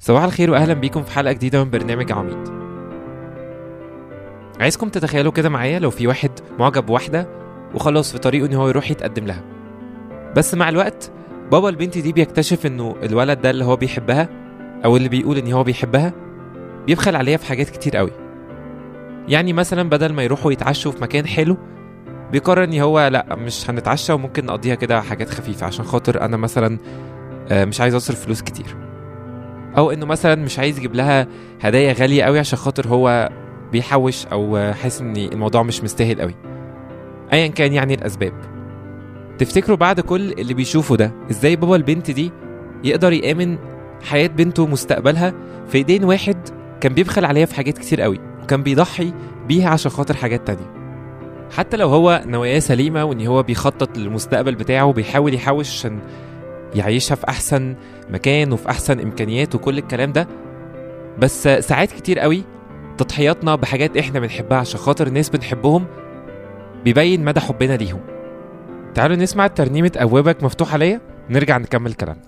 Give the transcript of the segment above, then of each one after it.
صباح الخير واهلا بيكم في حلقة جديدة من برنامج عميد. عايزكم تتخيلوا كده معايا لو في واحد معجب بواحدة وخلاص في طريقه إن هو يروح يتقدم لها. بس مع الوقت بابا البنت دي بيكتشف إنه الولد ده اللي هو بيحبها أو اللي بيقول إن هو بيحبها بيبخل عليها في حاجات كتير قوي. يعني مثلا بدل ما يروحوا يتعشوا في مكان حلو بيقرر إن هو لأ مش هنتعشى وممكن نقضيها كده حاجات خفيفة عشان خاطر أنا مثلا آه، مش عايز أصرف فلوس كتير. أو إنه مثلا مش عايز يجيب لها هدايا غالية قوي عشان خاطر هو بيحوش أو حاسس إن الموضوع مش مستاهل قوي ايا كان يعني الأسباب. تفتكروا بعد كل اللي بيشوفه ده إزاي بابا البنت دي يقدر يآمن حياة بنته ومستقبلها في إيدين واحد كان بيبخل عليها في حاجات كتير قوي وكان بيضحي بيها عشان خاطر حاجات تانية. حتى لو هو نواياه سليمة وإن هو بيخطط للمستقبل بتاعه وبيحاول يحوش عشان يعيشها في أحسن مكان وفي أحسن إمكانيات وكل الكلام ده. بس ساعات كتير قوي تضحياتنا بحاجات إحنا بنحبها عشان خاطر ناس بنحبهم بيبين مدى حبنا ليهم. تعالوا نسمع ترنيمة أبوابك مفتوحة ليا نرجع نكمل كلامنا.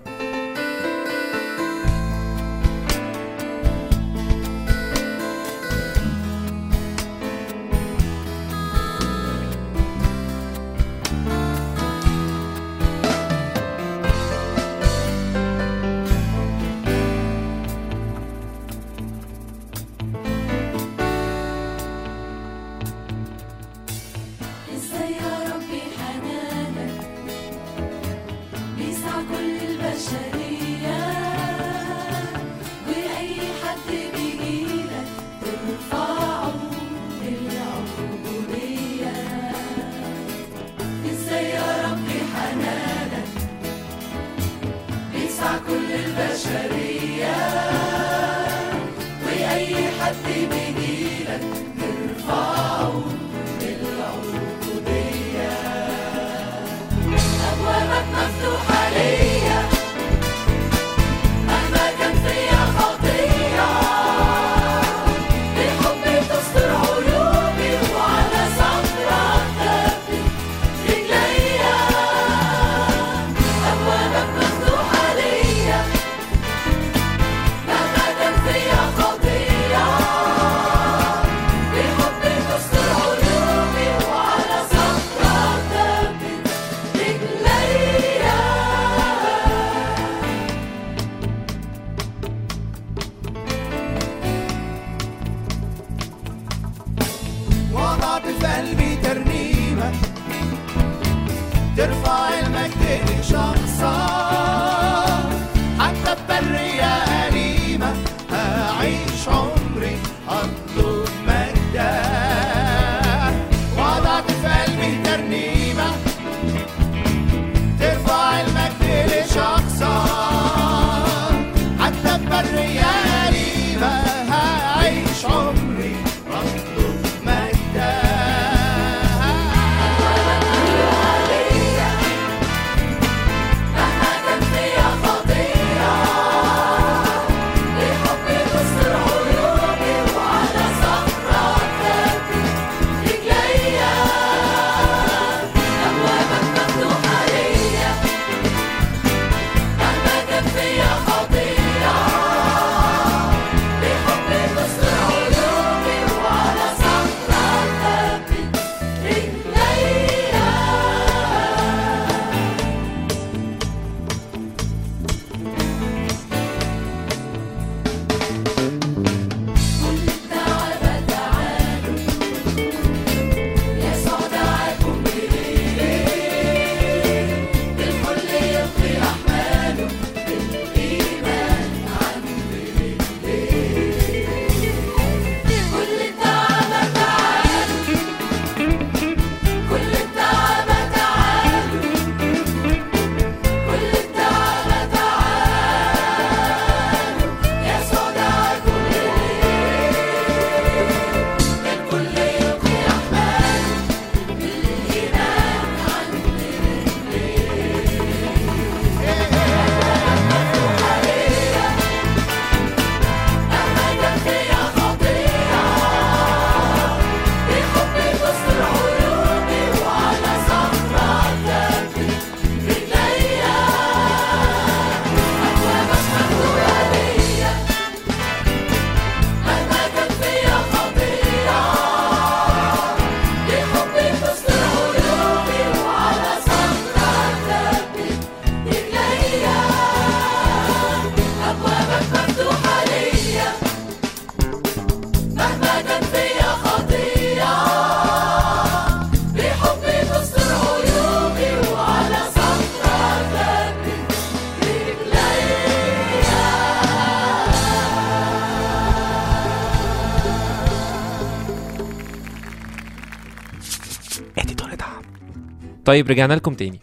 طيب رجعنا لكم تاني.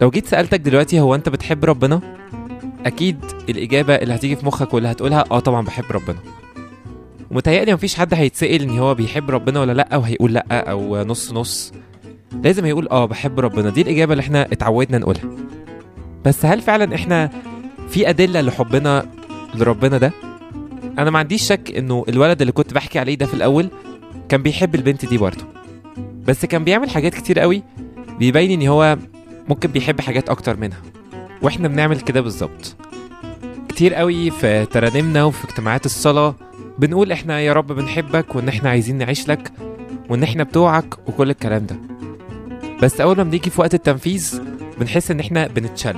لو جيت سألتك دلوقتي هو أنت بتحب ربنا؟ أكيد الإجابة اللي هتيجي في مخك واللي هتقولها آه طبعا بحب ربنا. ومتهيألي مفيش حد هيتسأل إن هو بيحب ربنا ولا لأ وهيقول لأ أو نص نص. لازم هيقول آه بحب ربنا. دي الإجابة اللي إحنا اتعودنا نقولها. بس هل فعلا إحنا في أدلة لحبنا لربنا ده؟ أنا ما عنديش شك إنه الولد اللي كنت بحكي عليه ده في الأول كان بيحب البنت دي برضه. بس كان بيعمل حاجات كتير قوي بيبين إن هو ممكن بيحب حاجات أكتر منها. وإحنا بنعمل كده بالظبط. كتير قوي في ترانيمنا وفي اجتماعات الصلاة بنقول إحنا يا رب بنحبك وإن إحنا عايزين نعيش لك وإن إحنا بتوعك وكل الكلام ده. بس أول ما بنيجي في وقت التنفيذ بنحس إن إحنا بنتشل.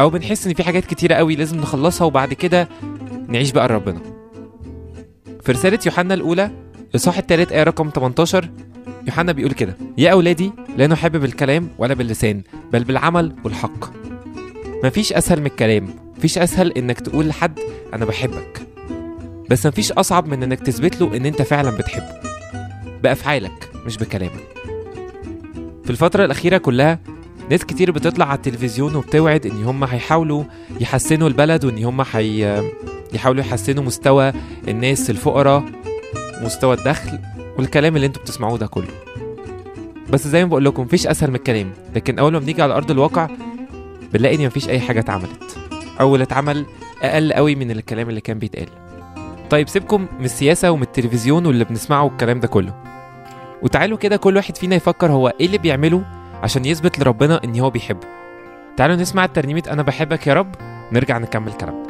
أو بنحس إن في حاجات كتيرة قوي لازم نخلصها وبعد كده نعيش بقى لربنا في رسالة يوحنا الأولى إصحاح التالت آية رقم 18 يوحنا بيقول كده يا أولادي لا نحب بالكلام ولا باللسان بل بالعمل والحق. مفيش أسهل من الكلام مفيش أسهل إنك تقول لحد أنا بحبك. بس مفيش أصعب من إنك تثبت له إن أنت فعلا بتحبه بأفعالك مش بكلامك. في الفترة الأخيرة كلها ناس كتير بتطلع على التلفزيون وبتوعد إن هم هيحاولوا يحسنوا البلد وإن هم حي... يحاولوا يحسنوا مستوى الناس الفقراء مستوى الدخل. والكلام اللي أنتوا بتسمعوه ده كله. بس زي ما بقول لكم مفيش أسهل من الكلام لكن أول ما بنيجي على أرض الواقع بنلاقي إن مفيش أي حاجة اتعملت أو اللي اتعمل أقل قوي من الكلام اللي كان بيتقال. طيب سيبكم من السياسة ومن التلفزيون واللي بنسمعه والكلام ده كله. وتعالوا كده كل واحد فينا يفكر هو إيه اللي بيعمله عشان يثبت لربنا إن هو بيحبه. تعالوا نسمع ترنيمه أنا بحبك يا رب نرجع نكمل كلامنا.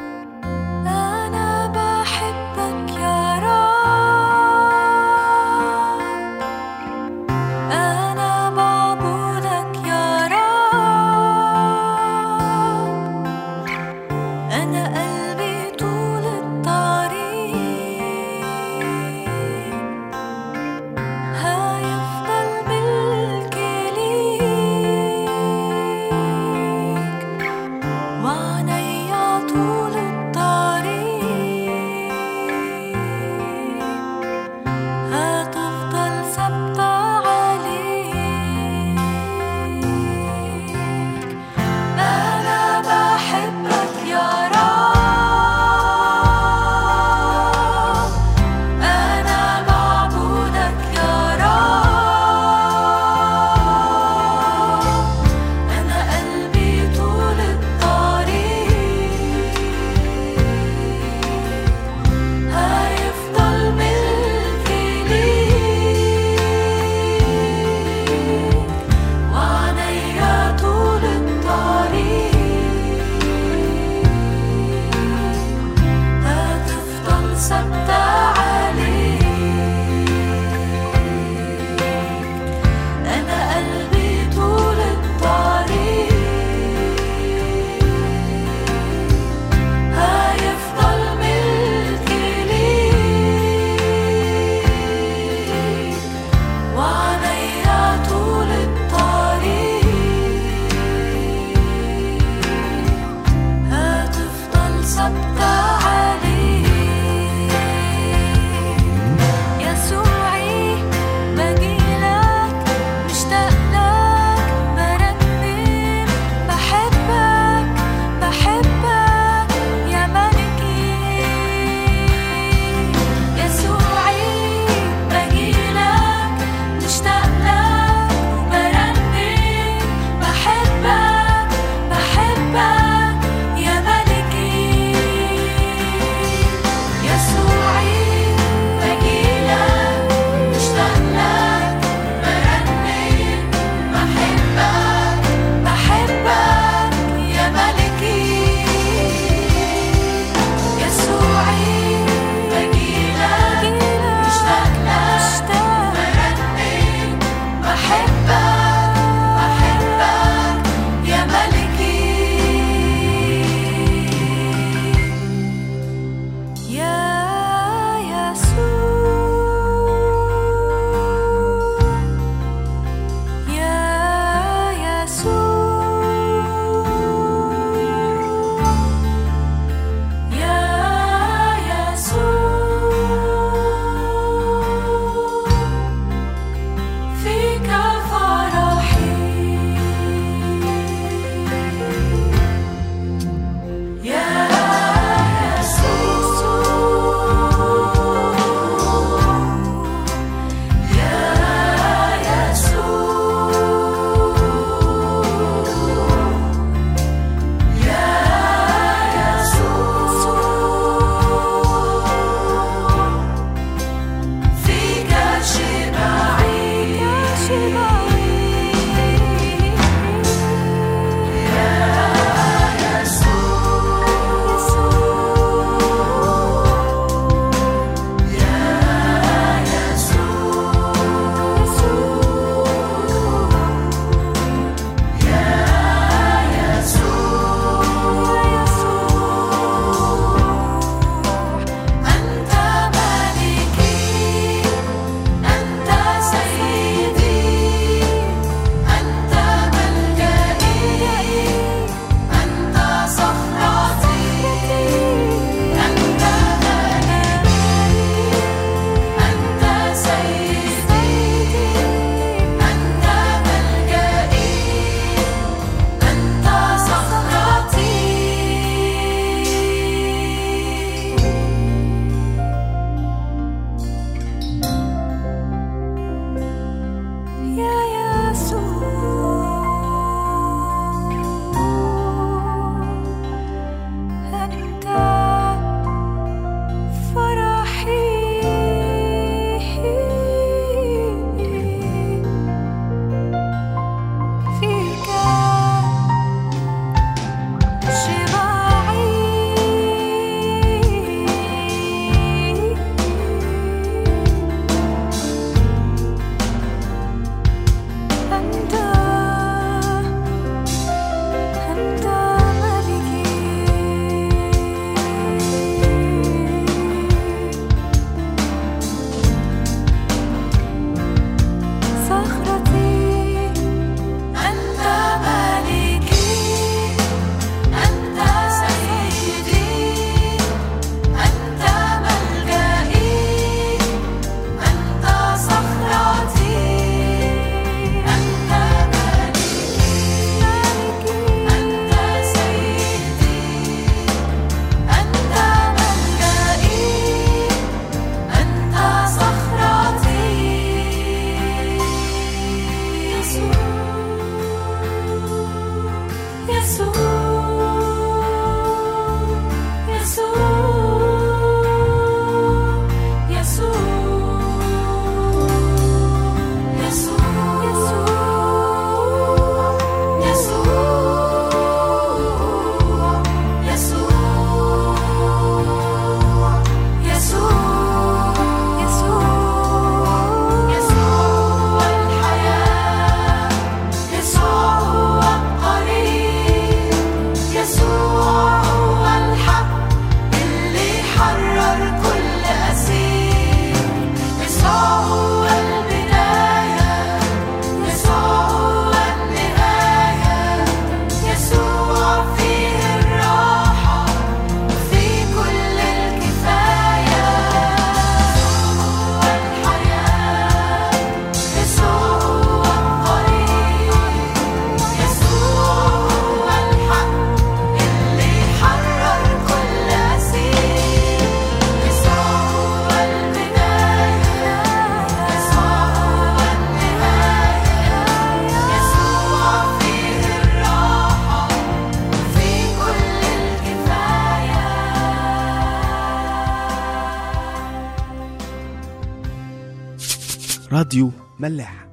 راديو ملاح.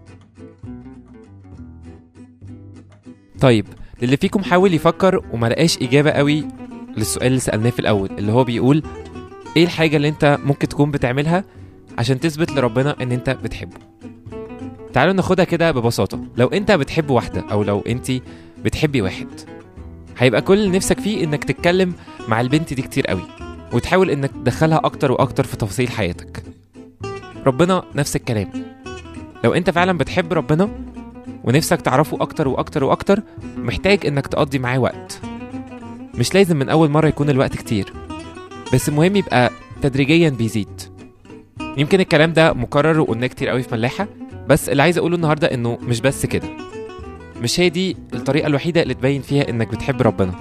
طيب للي فيكم حاول يفكر وما لقاش إجابة قوي للسؤال اللي سألناه في الأول اللي هو بيقول إيه الحاجة اللي أنت ممكن تكون بتعملها عشان تثبت لربنا إن أنت بتحبه؟ تعالوا ناخدها كده ببساطة. لو أنت بتحب واحدة أو لو أنت بتحبي واحد هيبقى كل اللي نفسك فيه إنك تتكلم مع البنت دي كتير قوي وتحاول إنك تدخلها أكتر وأكتر في تفاصيل حياتك. ربنا نفس الكلام. لو أنت فعلا بتحب ربنا ونفسك تعرفه أكتر وأكتر وأكتر محتاج إنك تقضي معاه وقت. مش لازم من أول مرة يكون الوقت كتير بس المهم يبقى تدريجيا بيزيد. يمكن الكلام ده مكرر وقلناه كتير قوي في ملاحة بس اللي عايز أقوله النهاردة إنه مش بس كده. مش هي دي الطريقة الوحيدة اللي تبين فيها إنك بتحب ربنا.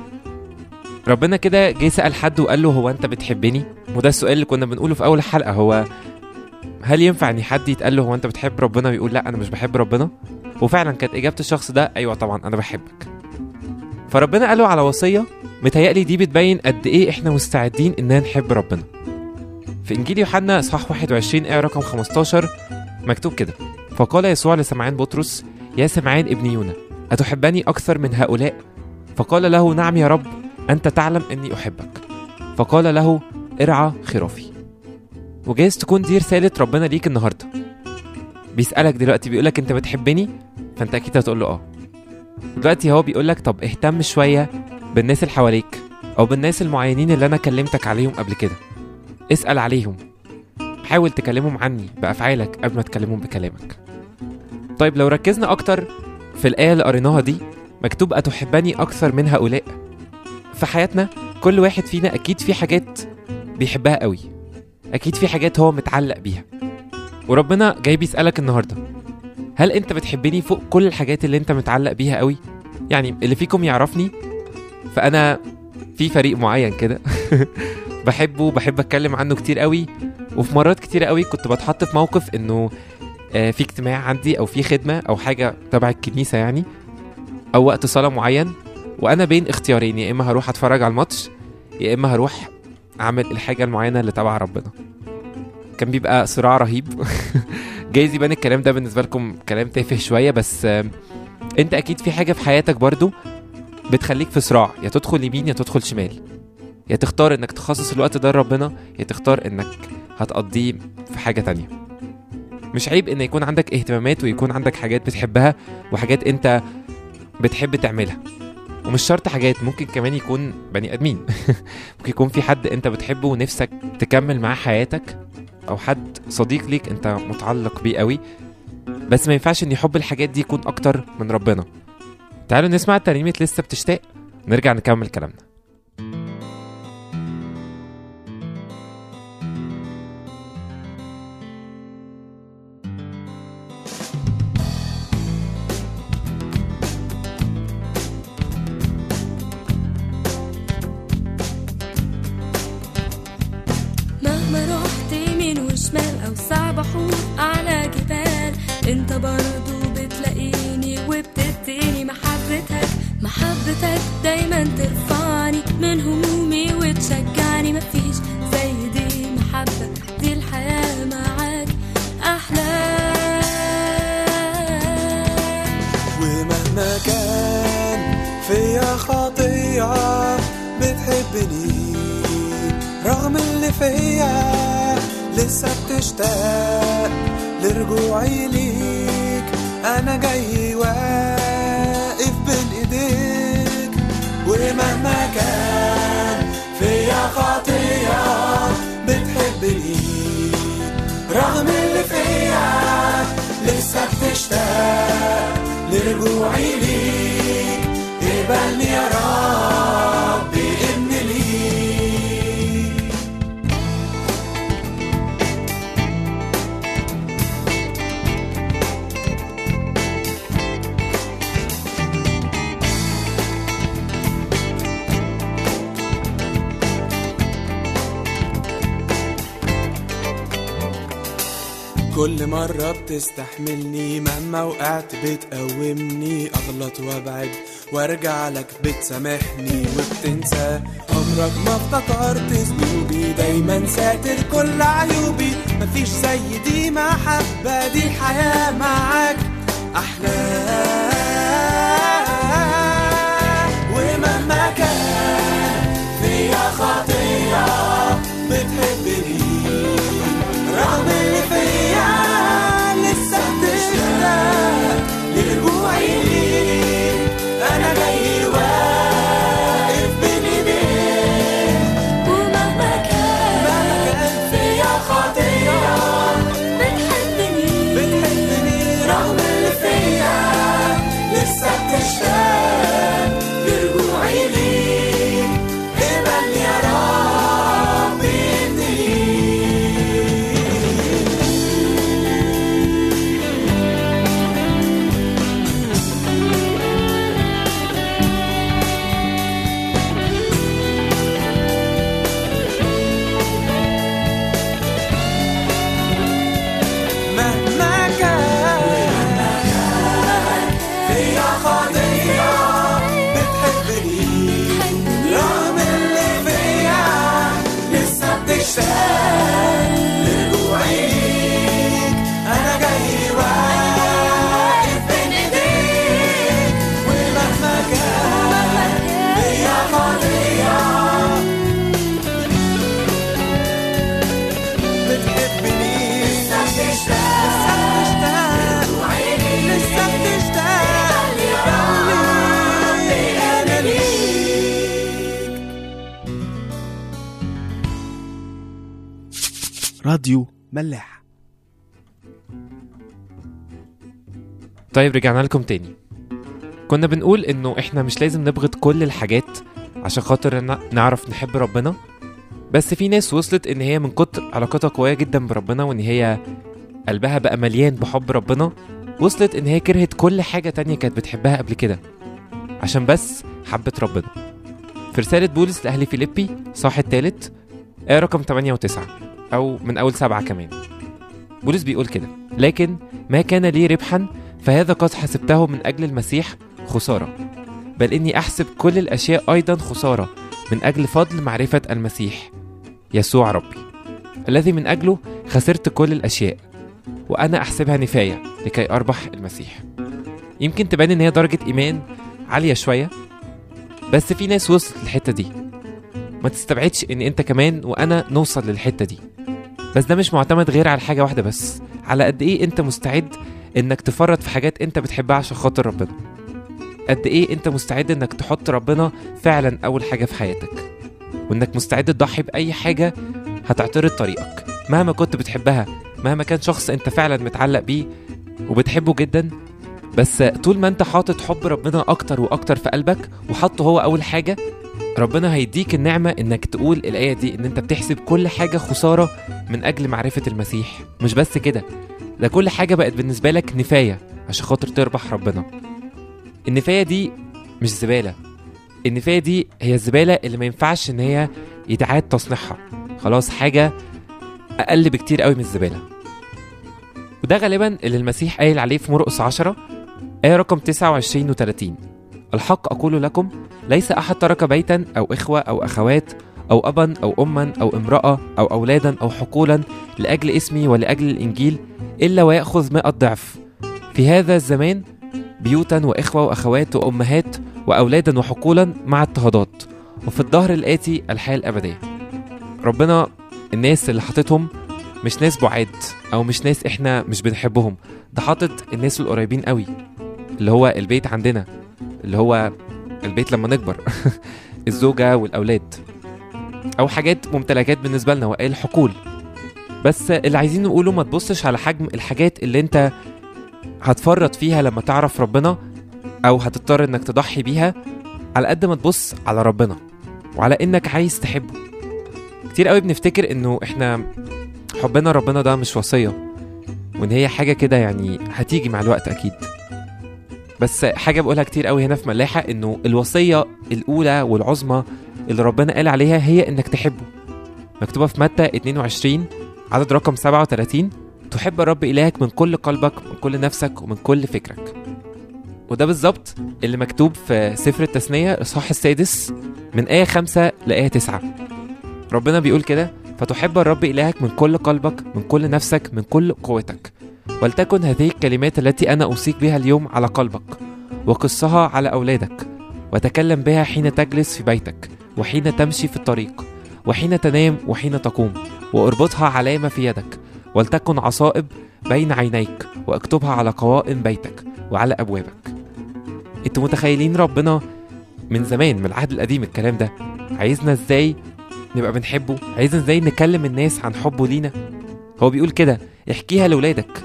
ربنا كده جه سأل حد وقال له هو أنت بتحبني؟ وده السؤال اللي كنا بنقوله في أول الحلقة هو هل ينفع إن حد يتقال له هو أنت بتحب ربنا ويقول لأ أنا مش بحب ربنا؟ وفعلا كانت إجابة الشخص ده أيوة طبعا أنا بحبك فربنا قال له على وصية متهيألي دي بتبين قد إيه إحنا مستعدين إننا نحب ربنا في إنجيل يوحنا إصحاح 21 آية رقم 15 مكتوب كده فقال يسوع لسمعان بطرس يا سمعان ابن يونا أتحبني أكثر من هؤلاء؟ فقال له نعم يا رب أنت تعلم أني أحبك فقال له ارعى خرافي وجايز تكون دي رسالة ربنا ليك النهاردة. بيسألك دلوقتي بيقولك أنت بتحبني؟ فأنت أكيد هتقول له آه. دلوقتي هو بيقولك طب اهتم شوية بالناس اللي حواليك أو بالناس المعينين اللي أنا كلمتك عليهم قبل كده. اسأل عليهم. حاول تكلمهم عني بأفعالك قبل ما تكلمهم بكلامك. طيب لو ركزنا أكتر في الآية اللي قريناها دي مكتوب أتحبني أكثر من هؤلاء؟ في حياتنا كل واحد فينا أكيد في حاجات بيحبها قوي. أكيد في حاجات هو متعلق بيها. وربنا جاي بيسألك النهاردة هل أنت بتحبني فوق كل الحاجات اللي أنت متعلق بيها قوي؟ يعني اللي فيكم يعرفني فأنا في فريق معين كده بحبه بحب أتكلم عنه كتير قوي وفي مرات كتير قوي كنت بتحط في موقف إنه آه، في اجتماع عندي أو في خدمة أو حاجة تبع الكنيسة يعني أو وقت صلاة معين وأنا بين اختيارين يا إما هروح أتفرج على الماتش يا إما هروح اعمل الحاجة المعينة اللي تبع ربنا. كان بيبقى صراع رهيب. جايز يبان الكلام ده بالنسبة لكم كلام تافه شوية بس انت أكيد في حاجة في حياتك برضو بتخليك في صراع. يا تدخل يمين يا تدخل شمال. يا تختار انك تخصص الوقت ده لربنا يا تختار انك هتقضيه في حاجة تانية. مش عيب ان يكون عندك اهتمامات ويكون عندك حاجات بتحبها وحاجات انت بتحب تعملها. ومش شرط حاجات ممكن كمان يكون بني آدمين. ممكن يكون في حد أنت بتحبه ونفسك تكمل معاه حياتك أو حد صديق ليك أنت متعلق بيه قوي. بس ما ينفعش إن حب الحاجات دي يكون أكتر من ربنا. تعالوا نسمع ترنيمة لسه بتشتاق نرجع نكمل كلامنا. محبتك دايما ترفعني من همومي وتشجعني. مفيش زي دي محبة دي الحياة معاك أحلى. ومهما كان فيا خطيئة بتحبني رغم اللي فيا لسه بتشتاق لرجوعي ليك. لرجوعي ليك اقبلني يا رب. مرة بتستحملني مهما وقعت بتقومني. أغلط وأبعد وأرجع لك بتسامحني وبتنسى. عمرك ما افتكرت ذنوبي دايما ساتر كل عيوبي. مفيش زي دي محبة دي الحياة معاك. أحلى ومهما كان فيا خطية راديو ملاح. طيب رجعنا لكم تاني. كنا بنقول إنه إحنا مش لازم نبغض كل الحاجات عشان خاطر نعرف نحب ربنا. بس في ناس وصلت إن هي من كتر علاقتها قوية جدا بربنا وإن هي قلبها بقى مليان بحب ربنا. وصلت إن هي كرهت كل حاجة تانية كانت بتحبها قبل كده. عشان بس حبت ربنا. في رسالة بولس لأهل فيليبي صح التالت آية رقم 8 و9 أو من أول سبعة كمان. بولس بيقول كده لكن ما كان لي ربحا فهذا قد حسبته من أجل المسيح خسارة. بل إني أحسب كل الأشياء أيضا خسارة من أجل فضل معرفة المسيح يسوع ربي الذي من أجله خسرت كل الأشياء وأنا أحسبها نفاية لكي أربح المسيح. يمكن تبان إن هي درجة إيمان عالية شوية بس في ناس وصلت للحتة دي. ما تستبعدش إن أنت كمان وأنا نوصل للحتة دي. بس ده مش معتمد غير على حاجة واحدة بس على قد إيه أنت مستعد إنك تفرط في حاجات أنت بتحبها عشان خاطر ربنا. قد إيه أنت مستعد إنك تحط ربنا فعلا أول حاجة في حياتك. وإنك مستعد تضحي بأي حاجة هتعترض طريقك. مهما كنت بتحبها مهما كان شخص أنت فعلا متعلق بيه وبتحبه جدا بس طول ما أنت حاطط حب ربنا أكتر وأكتر في قلبك وحطه هو أول حاجة ربنا هيديك النعمة إنك تقول الآية دي إن أنت بتحسب كل حاجة خسارة من أجل معرفة المسيح. مش بس كده ده كل حاجة بقت بالنسبة لك نفاية عشان خاطر تربح ربنا. النفاية دي مش زبالة. النفاية دي هي الزبالة اللي ما ينفعش إن هي يتعاد تصنيعها خلاص حاجة أقل بكتير قوي من الزبالة. وده غالبا اللي المسيح قايل عليه في مرقس 10 آية رقم 29 و 30 الحق أقول لكم ليس أحد ترك بيتا أو إخوة أو أخوات أو أبا أو أما أو امرأة أو أولادا أو حقولا لأجل اسمي ولأجل الإنجيل إلا ويأخذ مئة ضعف. في هذا الزمان بيوتا وإخوة وأخوات وأمهات وأولادا وحقولا مع اضطهادات. وفي الظهر الآتي الحياة الأبدية ربنا الناس اللي حاططهم مش ناس بعاد أو مش ناس إحنا مش بنحبهم. ده حاطط الناس القريبين قوي اللي هو البيت عندنا. اللي هو البيت لما نكبر. الزوجة والأولاد. أو حاجات ممتلكات بالنسبة لنا وقال حقول بس اللي عايزين نقوله ما تبصش على حجم الحاجات اللي أنت هتفرط فيها لما تعرف ربنا أو هتضطر إنك تضحي بيها. على قد ما تبص على ربنا وعلى إنك عايز تحبه. كتير قوي بنفتكر إنه إحنا حبنا ربنا ده مش وصية وإن هي حاجة كده يعني هتيجي مع الوقت أكيد. بس حاجة بقولها كتير قوي هنا في ملاحة إنه الوصية الأولى والعظمى اللي ربنا قال عليها هي إنك تحبه. مكتوبة في متى 22 عدد رقم 37 تحب الرب إلهك من كل قلبك من كل نفسك ومن كل فكرك. وده بالظبط اللي مكتوب في سفر التثنية الإصحاح السادس من آية خمسة لآية تسعة. ربنا بيقول كده فتحب الرب إلهك من كل قلبك من كل نفسك من كل قوتك. ولتكن هذه الكلمات التي أنا أوصيك بها اليوم على قلبك وقصها على أولادك وتكلم بها حين تجلس في بيتك وحين تمشي في الطريق وحين تنام وحين تقوم وأربطها علامة في يدك ولتكن عصائب بين عينيك واكتبها على قوائم بيتك وعلى أبوابك. أنتوا متخيلين ربنا من زمان من العهد القديم الكلام ده؟ عايزنا إزاي نبقى بنحبه؟ عايزنا إزاي نكلم الناس عن حبه لينا؟ هو بيقول كده احكيها لولادك.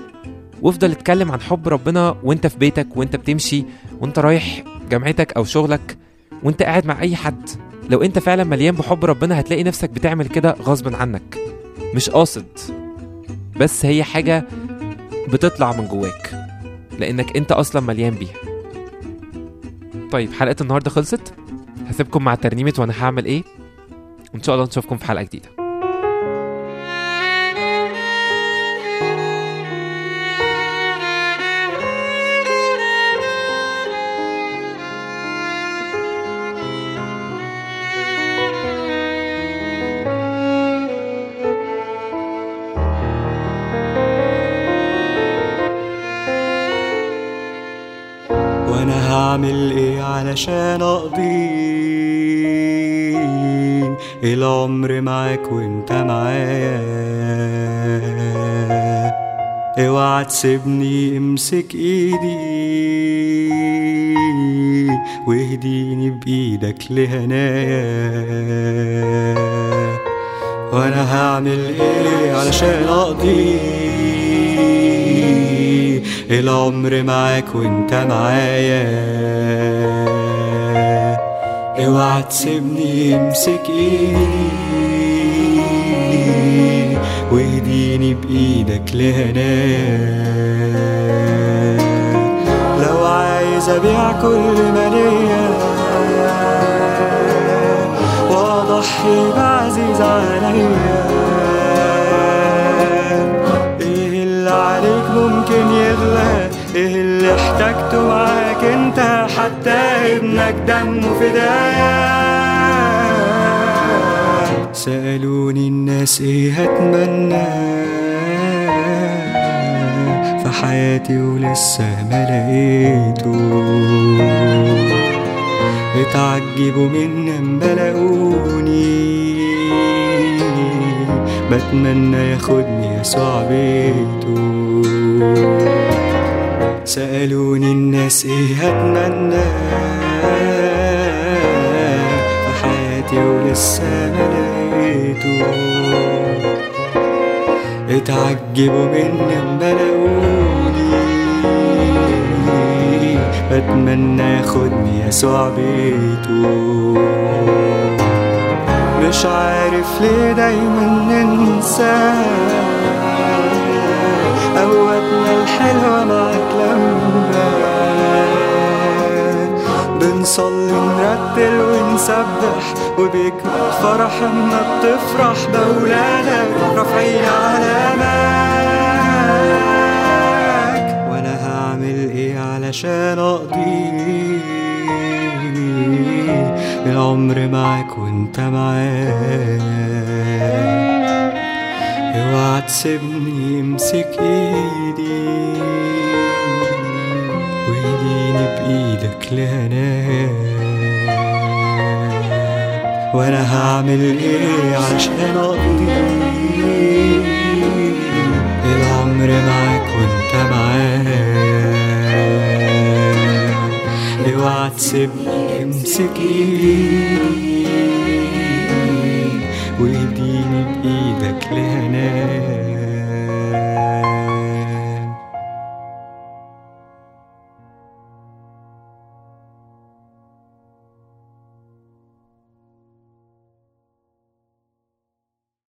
وافضل اتكلم عن حب ربنا وانت في بيتك وانت بتمشي وانت رايح جامعتك أو شغلك وانت قاعد مع اي حد. لو انت فعلا مليان بحب ربنا هتلاقي نفسك بتعمل كده غصب عنك. مش قاصد بس هي حاجة بتطلع من جواك لأنك انت أصلا مليان بيها. طيب حلقة النهاردة خلصت؟ هسيبكم مع ترنيمة وأنا هعمل إيه؟ وان شاء الله نشوفكم في حلقة جديدة. علشان أقضي العمر معاك وأنت معايا اوعى تسيبني امسك ايدي واهديني بإيدك لهنايا وأنا هعمل إيه علشان أقضي العمر معاك وأنت معايا؟ اوعى تسيبني امسك ايدي واهديني بايدك لهناك لو عايز ابيع كل ما ليا واضحي بعزيز عليا إيه اللي عليك ممكن يغلى إيه اللي احتاجته معاك انت حتى ابنك دمه فدايا سألوني الناس إيه هتمنى في حياتي ولسه ما لقيته. اتعجبوا مني اما لقوني بتمنى ياخدني يسوع بيته سألوني الناس إيه هتمنى في حياتي ولسه ما لقيته اتعجبوا مني اما لقوني بتمنى ياخدني يسوع بيته مش عارف ليه دايما ننسى. الحلوة معاك لما بنصلي نرتل ونسبح وبيكمل فرح اما بتفرح بولادك رافعين علامك وأنا هعمل إيه علشان أقضي العمر معاك وأنت معايا اوعى تسيبني امسك ايدي. لهناك وأنا هعمل إيه علشان اقضي العمر معاك وانت معايا. اوعى تسيبني امسك ايدي وايديني بايدك لهناك